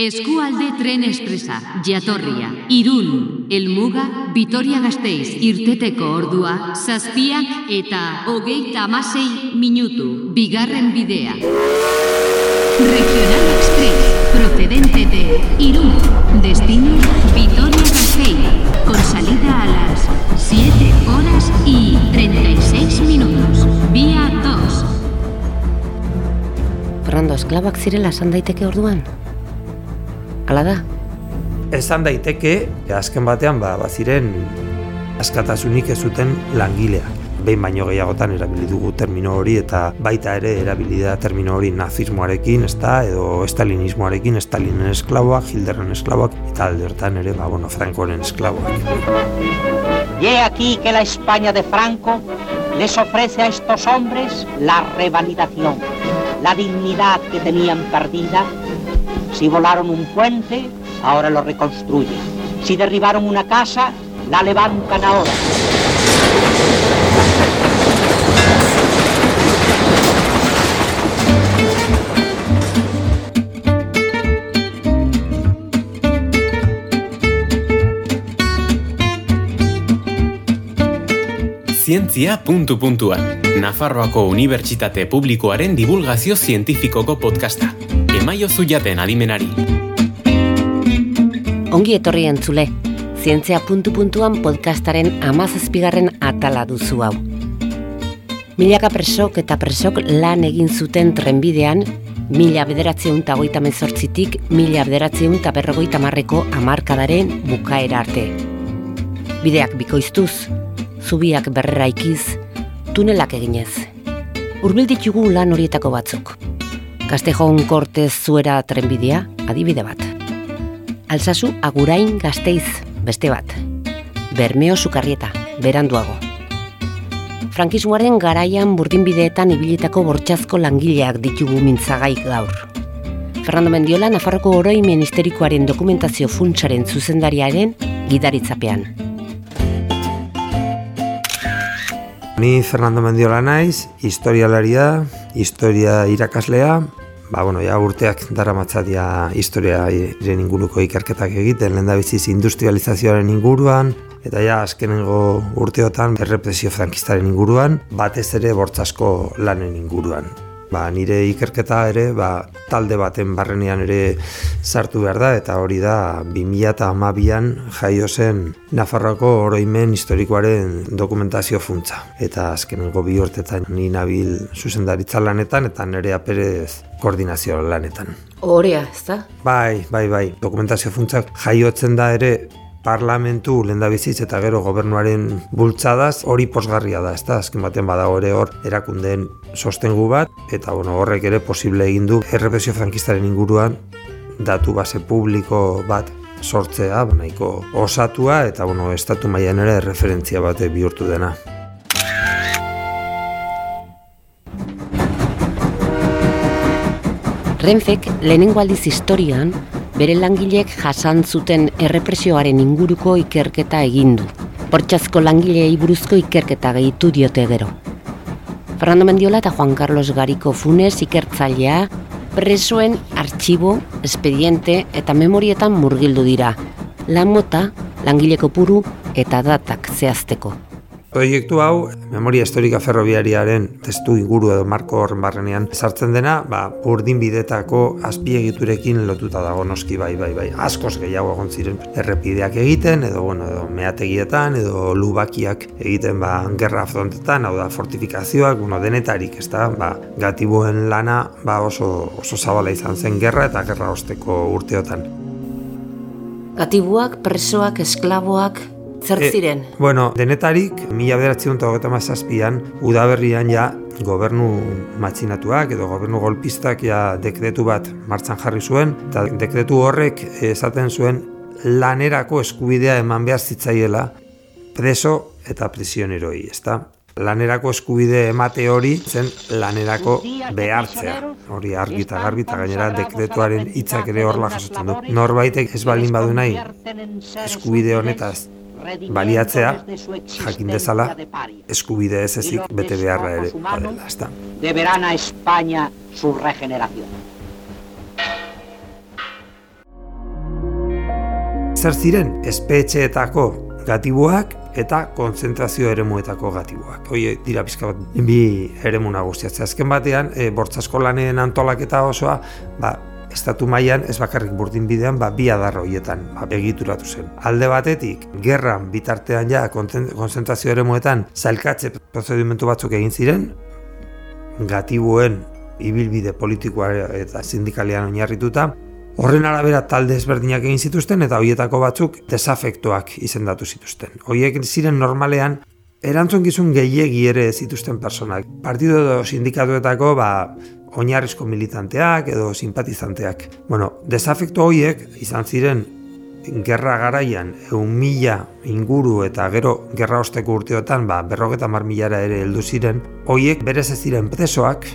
Eskualde tren espresa, jatorria, irun, elmuga, Vitoria Gasteiz, irteteko ordua, zazpiak eta hogeita amasei minutu, bigarren bidea. Regional Express, procedente de Irún, destino Vitoria Gasteiz, con salida a las 7 horas y 36 minutos, vía 2. Fernando, esklabak zirela esan daiteke orduan? Hala da? Esan daiteke, azken batean, ba, baziren askatasunik ez zuten langileak. Behin baino gehiagotan erabili dugu termino hori eta baita ere erabili da termino hori nazismoarekin, ezta edo estalinismoarekin, Stalinen esklaboak, Hilderren esklaboak eta alde hortan ere, ba, bueno, Francoren esklaboak. Y aquí que la España de Franco les ofrece a estos hombres la revalidación, la dignidad que tenían perdida Si volaron un puente, ahora lo reconstruyen. Si derribaron una casa, la levantan ahora. Zientzia puntu puntuan. Nafarroako Unibertsitate Publikoaren divulgazio zientifikoko podcasta emaio zuiaten adimenari. Ongi etorri entzule, zientzia puntu puntuan podcastaren amazazpigarren atala duzu hau. Milaka presok eta presok lan egin zuten trenbidean, mila bederatzeun eta goita mezortzitik, mila bederatzeun berrogoita marreko amarkadaren bukaera arte. Bideak bikoiztuz, zubiak berrera ikiz, tunelak eginez. Urbil ditugu lan horietako batzuk. Kastejon Kortez zuera trenbidea, adibide bat. Alzazu agurain gazteiz, beste bat. Bermeo sukarrieta, beranduago. Frankismoaren garaian burdinbideetan ibilitako bortxazko langileak ditugu mintzagai gaur. Fernando Mendiola, Nafarroko Oroi Ministerikoaren dokumentazio funtsaren zuzendariaren gidaritzapean. Ni Fernando Mendiola naiz, historialaria, historia irakaslea, ba, bueno, ja urteak dara matzatia historia iren inguruko ikerketak egiten, lehen da biziz industrializazioaren inguruan, eta ja azkenengo urteotan errepresio frankistaren inguruan, batez ere bortzasko lanen inguruan ba, nire ikerketa ere ba, talde baten barrenean ere sartu behar da eta hori da 2012an jaio zen Nafarroako oroimen historikoaren dokumentazio funtza. Eta azkenengo bi urtetan ni nabil zuzendaritza lanetan eta nerea perez koordinazio lanetan. Horea, ez da? Bai, bai, bai. Dokumentazio funtzak jaiotzen da ere parlamentu lendabizitz eta gero gobernuaren bultzadaz hori posgarria da, ezta? Azken baten badago ere hor erakundeen sostengu bat eta bueno, horrek ere posible egin du errepresio frankistaren inguruan datu base publiko bat sortzea, nahiko osatua eta bueno, estatu mailan ere referentzia bate bihurtu dena. Renfek lehenengo aldiz historian bere langilek jasan zuten errepresioaren inguruko ikerketa egin du. Portxazko langilei buruzko ikerketa gehitu diote gero. Fernando Mendiola eta Juan Carlos Gariko Funes ikertzailea presoen artxibo, espediente eta memorietan murgildu dira. Lan mota, langileko puru eta datak zehazteko. Proiektu hau, memoria historika ferrobiariaren testu inguru edo marko horren barrenean sartzen dena, ba, burdin bidetako azpiegiturekin lotuta dago noski bai, bai, bai, askoz gehiago egon ziren errepideak egiten, edo, bueno, edo meategietan, edo lubakiak egiten, ba, gerra frontetan, hau da, fortifikazioak, bueno, denetarik, ez da, ba, gatibuen lana, ba, oso, oso zabala izan zen gerra eta gerra osteko urteotan. Gatibuak, presoak, esklaboak, Zer eh, ziren? bueno, denetarik, mila bederatzen dut hogeita mazazpian, udaberrian ja gobernu matxinatuak edo gobernu golpistak ja dekretu bat martzan jarri zuen, eta dekretu horrek esaten zuen lanerako eskubidea eman behar zitzaiela preso eta prisioneroi, ezta? Lanerako eskubide emate hori zen lanerako behartzea. Hori argi eta garbi eta gainera dekretuaren hitzak ere horla jasotzen du. Norbaitek ez balin badu nahi eskubide honetaz baliatzea jakin dezala eskubide ez ezik bete beharra ere badela, ezta. Deberán a España su regeneración. zer ziren espetxeetako gatiboak eta konzentrazio eremuetako gatiboak. Hoi dira pizka bat bi eremu nagusiatzea. Azken batean, e, bortzasko lanen antolaketa osoa, ba, estatu mailan ez bakarrik burdin bidean, ba, bi adar hoietan ba, egituratu zen. Alde batetik, gerran bitartean ja konzentrazio eremuetan zailkatze prozedimentu batzuk egin ziren, gatibuen ibilbide politikoa eta sindikalian oinarrituta, Horren arabera talde ezberdinak egin zituzten eta hoietako batzuk desafektuak izendatu zituzten. Hoiek ziren normalean erantzun gizun gehiegi ere zituzten personak. Partido edo sindikatuetako ba, oinarrizko militanteak edo simpatizanteak. Bueno, desafektu horiek izan ziren gerra garaian egun mila inguru eta gero gerra osteko urteotan ba, berrogeta mar milara ere heldu ziren, hoiek berez ez ziren presoak,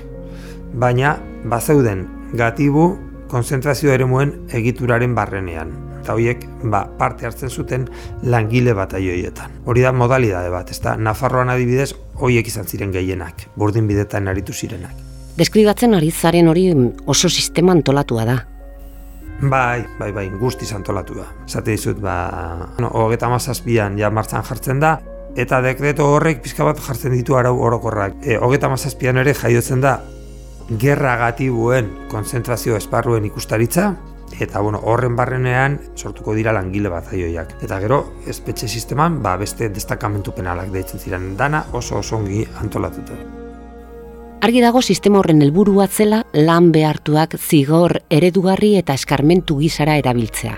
baina bazeuden gatibu konzentrazio eremuen egituraren barrenean. Eta horiek ba, parte hartzen zuten langile bat aioietan. Hori da modalidade bat, ez da, Nafarroan adibidez, horiek izan ziren gehienak, burdin bidetan aritu zirenak. Deskribatzen ari zaren hori oso sistema antolatua da. Bai, bai, bai, guztiz antolatu da. Zate dizut, ba, no, hogeta mazazpian ja martzan jartzen da, eta dekreto horrek pizka bat jartzen ditu arau orokorrak. E, hogeta mazazpian ere jaiotzen da gerra gatibuen konzentrazio esparruen ikustaritza, eta bueno, horren barrenean sortuko dira langile bat aioiak. Eta gero, espetxe sisteman, ba, beste destakamentu penalak deitzen ziren dana oso oso ongi antolatuta. Argi dago sistema horren helburua zela lan behartuak zigor eredugarri eta eskarmentu gizara erabiltzea.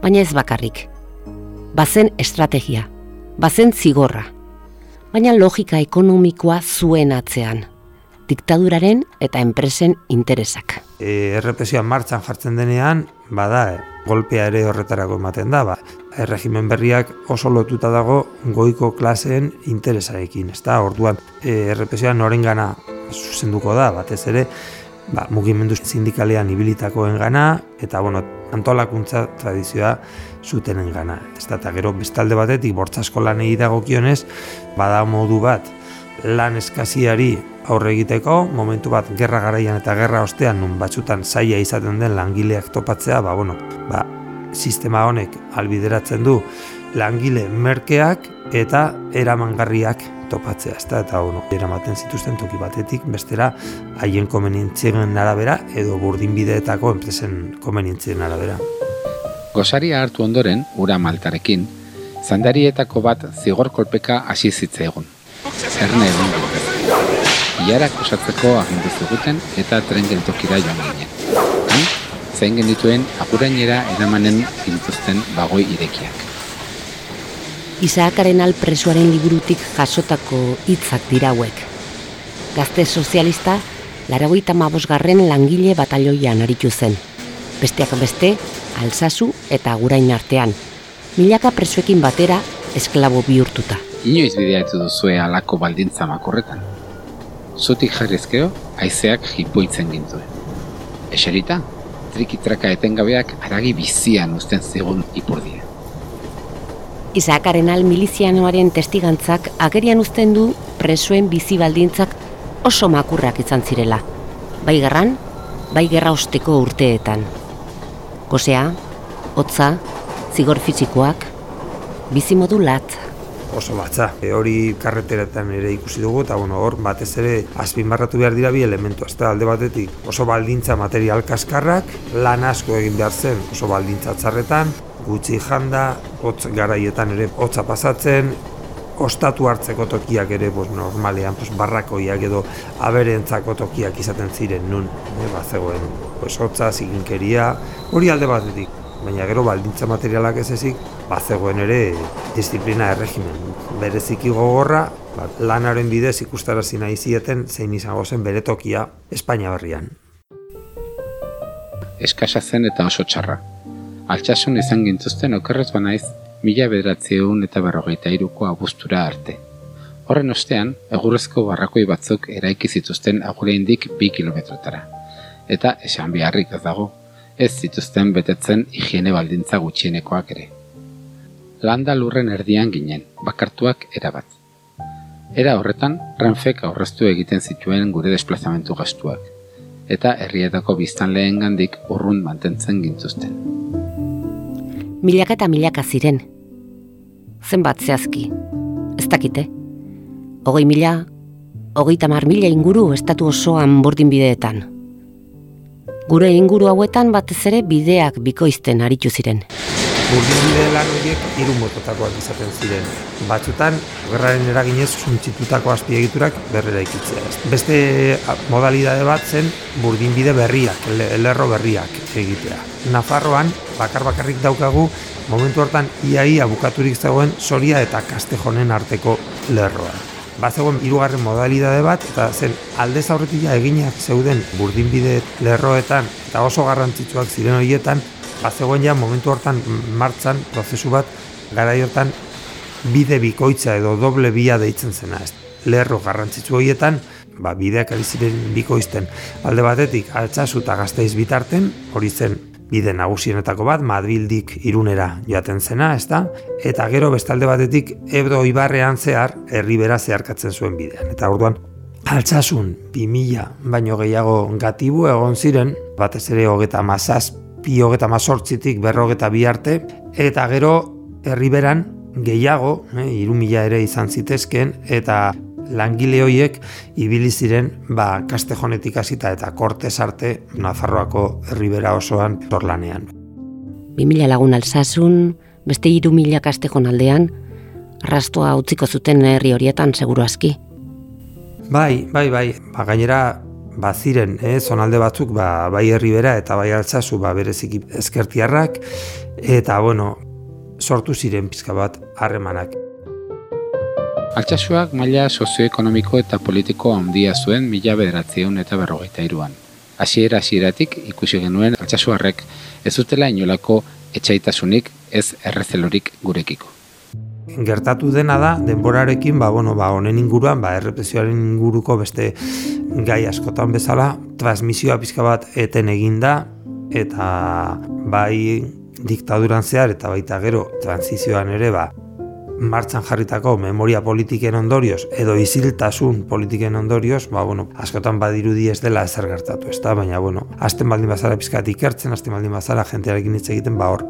Baina ez bakarrik. Bazen estrategia, bazen zigorra. Baina logika ekonomikoa zuen atzean diktaduraren eta enpresen interesak. E, Errepresioa martxan jartzen denean, bada, e, golpea ere horretarako ematen da, ba. Erregimen berriak oso lotuta dago goiko klaseen interesarekin, ez da, orduan, e, errepresioa noren gana zuzenduko da, batez ere, ba, mugimendu sindikalean ibilitakoen gana, eta, bueno, antolakuntza tradizioa zutenen gana. Ez da, eta gero, bestalde batetik, bortzasko lanei dagokionez, bada modu bat, lan eskaziari aurre egiteko, momentu bat gerra garaian eta gerra ostean nun batzutan zaila izaten den langileak topatzea, ba, bueno, ba, sistema honek albideratzen du langile merkeak eta eramangarriak topatzea, ezta eta bueno, eramaten zituzten toki batetik, bestera haien komenientzien arabera edo burdin bideetako enpresen komenientzien arabera. Gosaria hartu ondoren, ura maltarekin, zandarietako bat zigor kolpeka hasi egun. Erne egun Iarak osatzeko agindu zuguten eta tren geltokira joan ginen. Han, zein genituen apurainera edamanen gintuzten bagoi irekiak. Isaakaren alpresuaren liburutik jasotako hitzak dirauek. Gazte sozialista, laragoita mabosgarren langile batalioian aritu zen. Besteak beste, alzazu eta gurain artean. Milaka presuekin batera, esklabo bihurtuta. Inoiz bidea duzue alako baldintza makurretan zutik jarrizkeo, haizeak jipoitzen gintuen. Eserita, trikitraka etengabeak aragi bizian uzten zigun ipurdia. Izakaren al milizianoaren testigantzak agerian uzten du presuen bizi baldintzak oso makurrak izan zirela. Bai garran, bai gerra osteko urteetan. Gosea, hotza, zigor fizikoak, bizimodu lat, oso batza. E, hori karreteretan ere ikusi dugu eta bueno, hor batez ere azpimarratu behar dira bi elementu. Ez alde batetik oso baldintza material kaskarrak, lan asko egin behar zen oso baldintza txarretan, gutxi janda, hotz garaietan ere hotza pasatzen, ostatu hartzeko tokiak ere pues, normalean pues, barrakoiak edo aberentzako tokiak izaten ziren nun, e, bat zegoen, pues, hotza, ziginkeria, hori alde batetik baina gero baldintza materialak ez ezik, bazegoen ere disiplina erregimen. Bereziki gogorra, ba, lanaren bidez ikustarazi nahi zieten zein izango zen bere tokia Espainia berrian. Eskasa zen eta oso txarra. Altsasun izan gintuzten okerrez banaiz, mila bederatzieun eta berrogeita iruko abustura arte. Horren ostean, egurrezko barrakoi batzuk eraiki zituzten agureindik bi kilometrotara. Eta esan biharrik ez dago, ez zituzten betetzen higiene baldintza gutxienekoak ere. Landa lurren erdian ginen, bakartuak erabat. Era horretan, Renfek aurreztu egiten zituen gure desplazamentu gastuak, eta herrietako biztan lehen gandik urrun mantentzen gintuzten. Milaka eta milaka ziren. Zenbat zehazki, ez dakite. Hogei mila, hogei tamar mila inguru estatu osoan burdin bideetan. Gure inguru hauetan batez ere bideak bikoizten aritu ziren. Burdinbide lan horiek hiru mototakoak izaten ziren. Batzutan, gerraren eraginez suntzitutako azpiegiturak berrera ikitzea. Beste modalidade bat zen burdinbide berriak, lerro berriak egitea. Nafarroan, bakar bakarrik daukagu, momentu hortan iaia bukaturik zegoen Soria eta Kastejonen arteko lerroa. Bazegoen hirugarren modalidade bat eta zen alde zaurretik eginak zeuden burdinbide lerroetan eta oso garrantzitsuak ziren horietan bazegoen ja momentu hortan martzan prozesu bat garai hortan bide bikoitza edo doble bia deitzen zena. Ez. Lerro garrantzitsu horietan, ba, bideak ari ziren bikoizten alde batetik altzazu eta gazteiz bitarten, hori zen bide nagusienetako bat, Madrildik irunera joaten zena, ez da? Eta gero bestalde batetik Ebro Ibarrean zehar, herribera zeharkatzen zuen bidean. Eta orduan, altzasun 2000 baino gehiago gatibu egon ziren, batez ere hogeta mazaz hogeta mazortzitik berrogeta bi arte, eta gero herriberan gehiago, eh, irumila ere izan zitezken, eta langile hoiek ibili ziren ba, kastejonetik hasita eta kortez arte Nafarroako herribera osoan torlanean. 2000 lagun alzasun, beste irumila kastejon aldean, arrastoa utziko zuten herri horietan seguru aski. Bai, bai, bai, ba, gainera baziren, eh, zonalde batzuk, ba, bai herribera eta bai altzazu, ba, bereziki ezkertiarrak, eta, bueno, sortu ziren pizka bat harremanak. Altsasuak maila sozioekonomiko eta politiko handia zuen mila bederatzieun eta berrogeita iruan. Hasiera hasieratik ikusi genuen altsasuarrek ez dutela inolako etxaitasunik ez errezelorik gurekiko gertatu dena da denborarekin ba bueno ba honen inguruan ba errepresioaren inguruko beste gai askotan bezala transmisioa pizka bat eten eginda eta bai diktaduran zehar eta baita gero transizioan ere ba martxan jarritako memoria politiken ondorioz edo iziltasun politiken ondorioz, ba, bueno, askotan badirudi ez dela ezer gertatu, ez da, baina, bueno, azten baldin bazara pizkat ikertzen, azten baldin bazara jentearekin hitz egiten, ba, hor,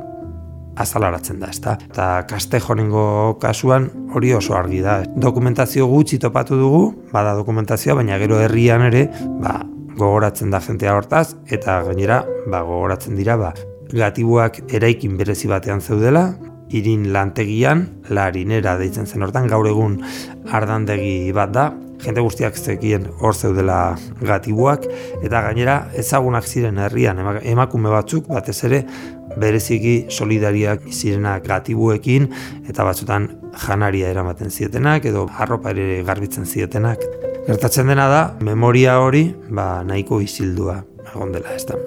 azalaratzen da, ezta? Eta kastejonengo kasuan hori oso argi da. Dokumentazio gutxi topatu dugu, bada dokumentazioa, baina gero herrian ere, ba, gogoratzen da jentea hortaz, eta gainera, ba, gogoratzen dira, ba, gatibuak eraikin berezi batean zeudela, irin lantegian, larinera deitzen zen hortan, gaur egun ardandegi bat da, jende guztiak zekien hor zeudela gatibuak, eta gainera ezagunak ziren herrian emakume batzuk, batez ere bereziki solidariak zirenak gatibuekin eta batzutan janaria eramaten zietenak edo arropa ere garbitzen zietenak. Gertatzen dena da, memoria hori ba, nahiko isildua egon dela ez da.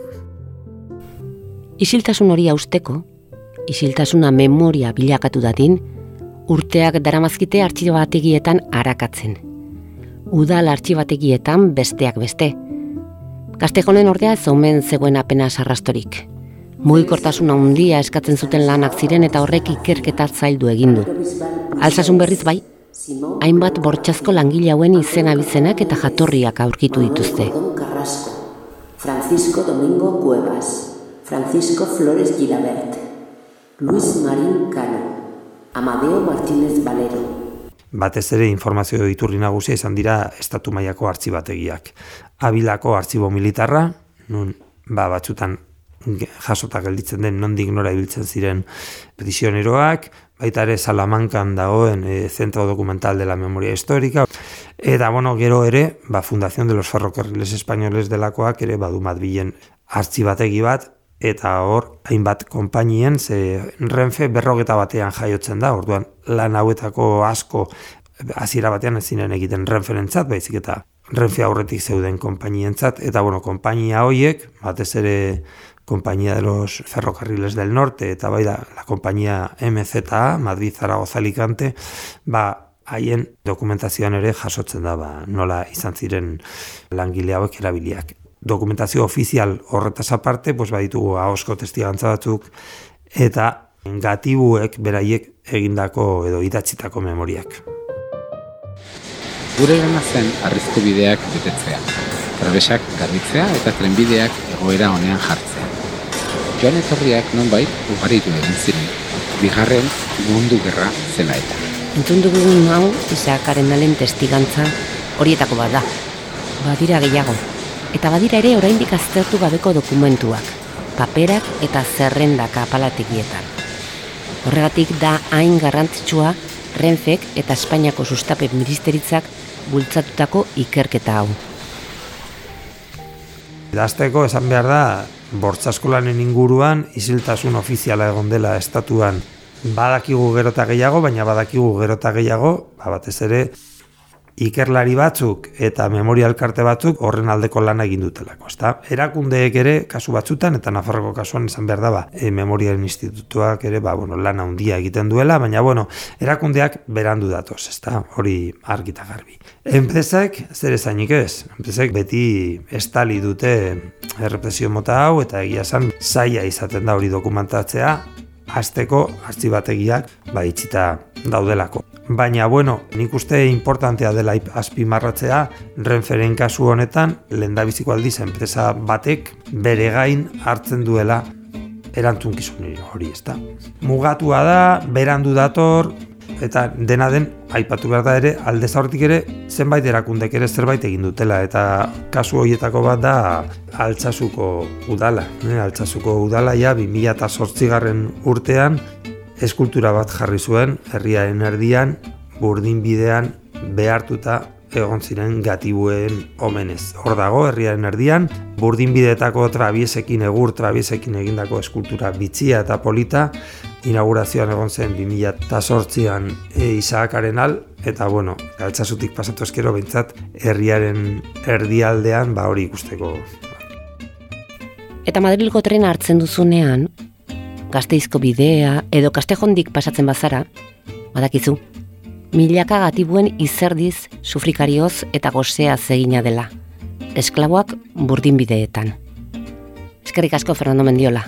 Isiltasun hori austeko, isiltasuna memoria bilakatu datin, urteak daramazkite artxibategietan arakatzen. Udal artxibategietan besteak beste. Kastejonen ordea ez omen zegoen apena sarrastorik. Mugikortasuna handia eskatzen zuten lanak ziren eta horrek ikerketa zaildu egin du. Alsasun berriz bai, hainbat bortxazko langile hauen izena bizenak eta jatorriak aurkitu dituzte. Francisco Domingo Cuevas, Francisco Flores Gilabert, Luis Marín Cano, Amadeo Martínez Valero. Batez ere informazio iturri nagusia izan dira estatu mailako artxibategiak. Abilako artxibo militarra, nun ba batzutan jasota gelditzen den nondik nora ibiltzen ziren prisioneroak, baita ere Salamankan dagoen e, Centro Documental de la Memoria Histórica, eta bueno, gero ere, ba, Fundación de los Ferrocarriles Españoles delakoak ere badu madbilen artxibategi bat, eta hor, hainbat konpainien, ze Renfe berrogeta batean jaiotzen da, orduan lan hauetako asko hasiera batean ezinen egiten renferentzat, baizik eta Renfe aurretik zeuden konpainientzat, eta bueno, konpainia hoiek, batez ere Compañía de los Ferrocarriles del Norte eta bai da la compañía MZA, Madrid Zaragoza Alicante, ba haien dokumentazioan ere jasotzen da, ba, nola izan ziren langile hauek erabiliak. Dokumentazio ofizial horretaz aparte, pues baditugu ahosko testigantza batzuk eta gatibuek beraiek egindako edo idatzitako memoriak. Gure gana zen arrizko bideak betetzea, trabesak garbitzea eta trenbideak egoera honean jartzea. Joan etorriak nonbait ugaritu egin ziren, bigarren mundu gerra zela eta. Entzun dugun hau, Isaakaren alen testigantza horietako bat da. Badira gehiago. Eta badira ere oraindik aztertu gabeko dokumentuak, paperak eta zerrendak apalategietan. Horregatik da hain garrantzitsua Renfek eta Espainiako sustapen ministeritzak bultzatutako ikerketa hau. Idazteko esan behar da, bortzaskolanen inguruan isiltasun ofiziala egon dela estatuan badakigu gerota gehiago, baina badakigu gerota gehiago, ba, batez ere, ikerlari batzuk eta memoria elkarte batzuk horren aldeko lana egin dutelako, ezta? Erakundeek ere kasu batzutan eta Nafarroko kasuan izan behar da ba, e, memoriaren institutuak ere ba, bueno, lana handia egiten duela, baina bueno, erakundeak berandu datoz, ezta? Hori argita garbi. Enpresak zer ezainik ez? Enpresak beti estali dute errepresio mota hau eta egia esan zaila izaten da hori dokumentatzea hasteko artxibategiak ba itxita daudelako. Baina, bueno, nik uste importantea dela azpimarratzea, Renferen kasu honetan, lendabiziko aldiz enpresa batek bere gain hartzen duela erantzun hori, ezta. Mugatua da, berandu dator, eta dena den aipatu behar da ere alde zaurtik ere zenbait erakundek ere zerbait egin dutela eta kasu horietako bat da altsasuko udala eh? altsasuko udala ja 2008 garren urtean eskultura bat jarri zuen herriaren erdian burdin bidean behartuta egon ziren gatibuen omenez. Hor dago, herriaren erdian, burdin bidetako trabiesekin egur, trabiesekin egindako eskultura bitxia eta polita, inaugurazioan egon zen 2008an e, Isaakaren al, eta bueno, galtzasutik pasatu eskero behintzat herriaren erdialdean ba hori ikusteko. Eta Madrilgo trena hartzen duzunean, gazteizko bidea edo kastejondik pasatzen bazara, badakizu, milaka gatibuen izerdiz, sufrikarioz eta gozea zegina dela. Esklaboak burdin bideetan. Eskerrik asko Fernando Mendiola.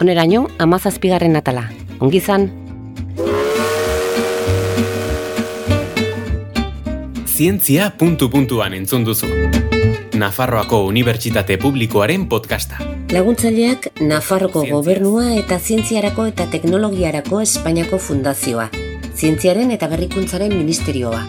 Oneraino, amazazpigarren atala. Ongizan? Zientzia puntu puntuan entzun duzu. Nafarroako Unibertsitate Publikoaren podcasta. Laguntzaileak Nafarroko Gobernua eta Zientziarako eta Teknologiarako Espainiako Fundazioa. Zientziaren eta Berrikuntzaren Ministerioa.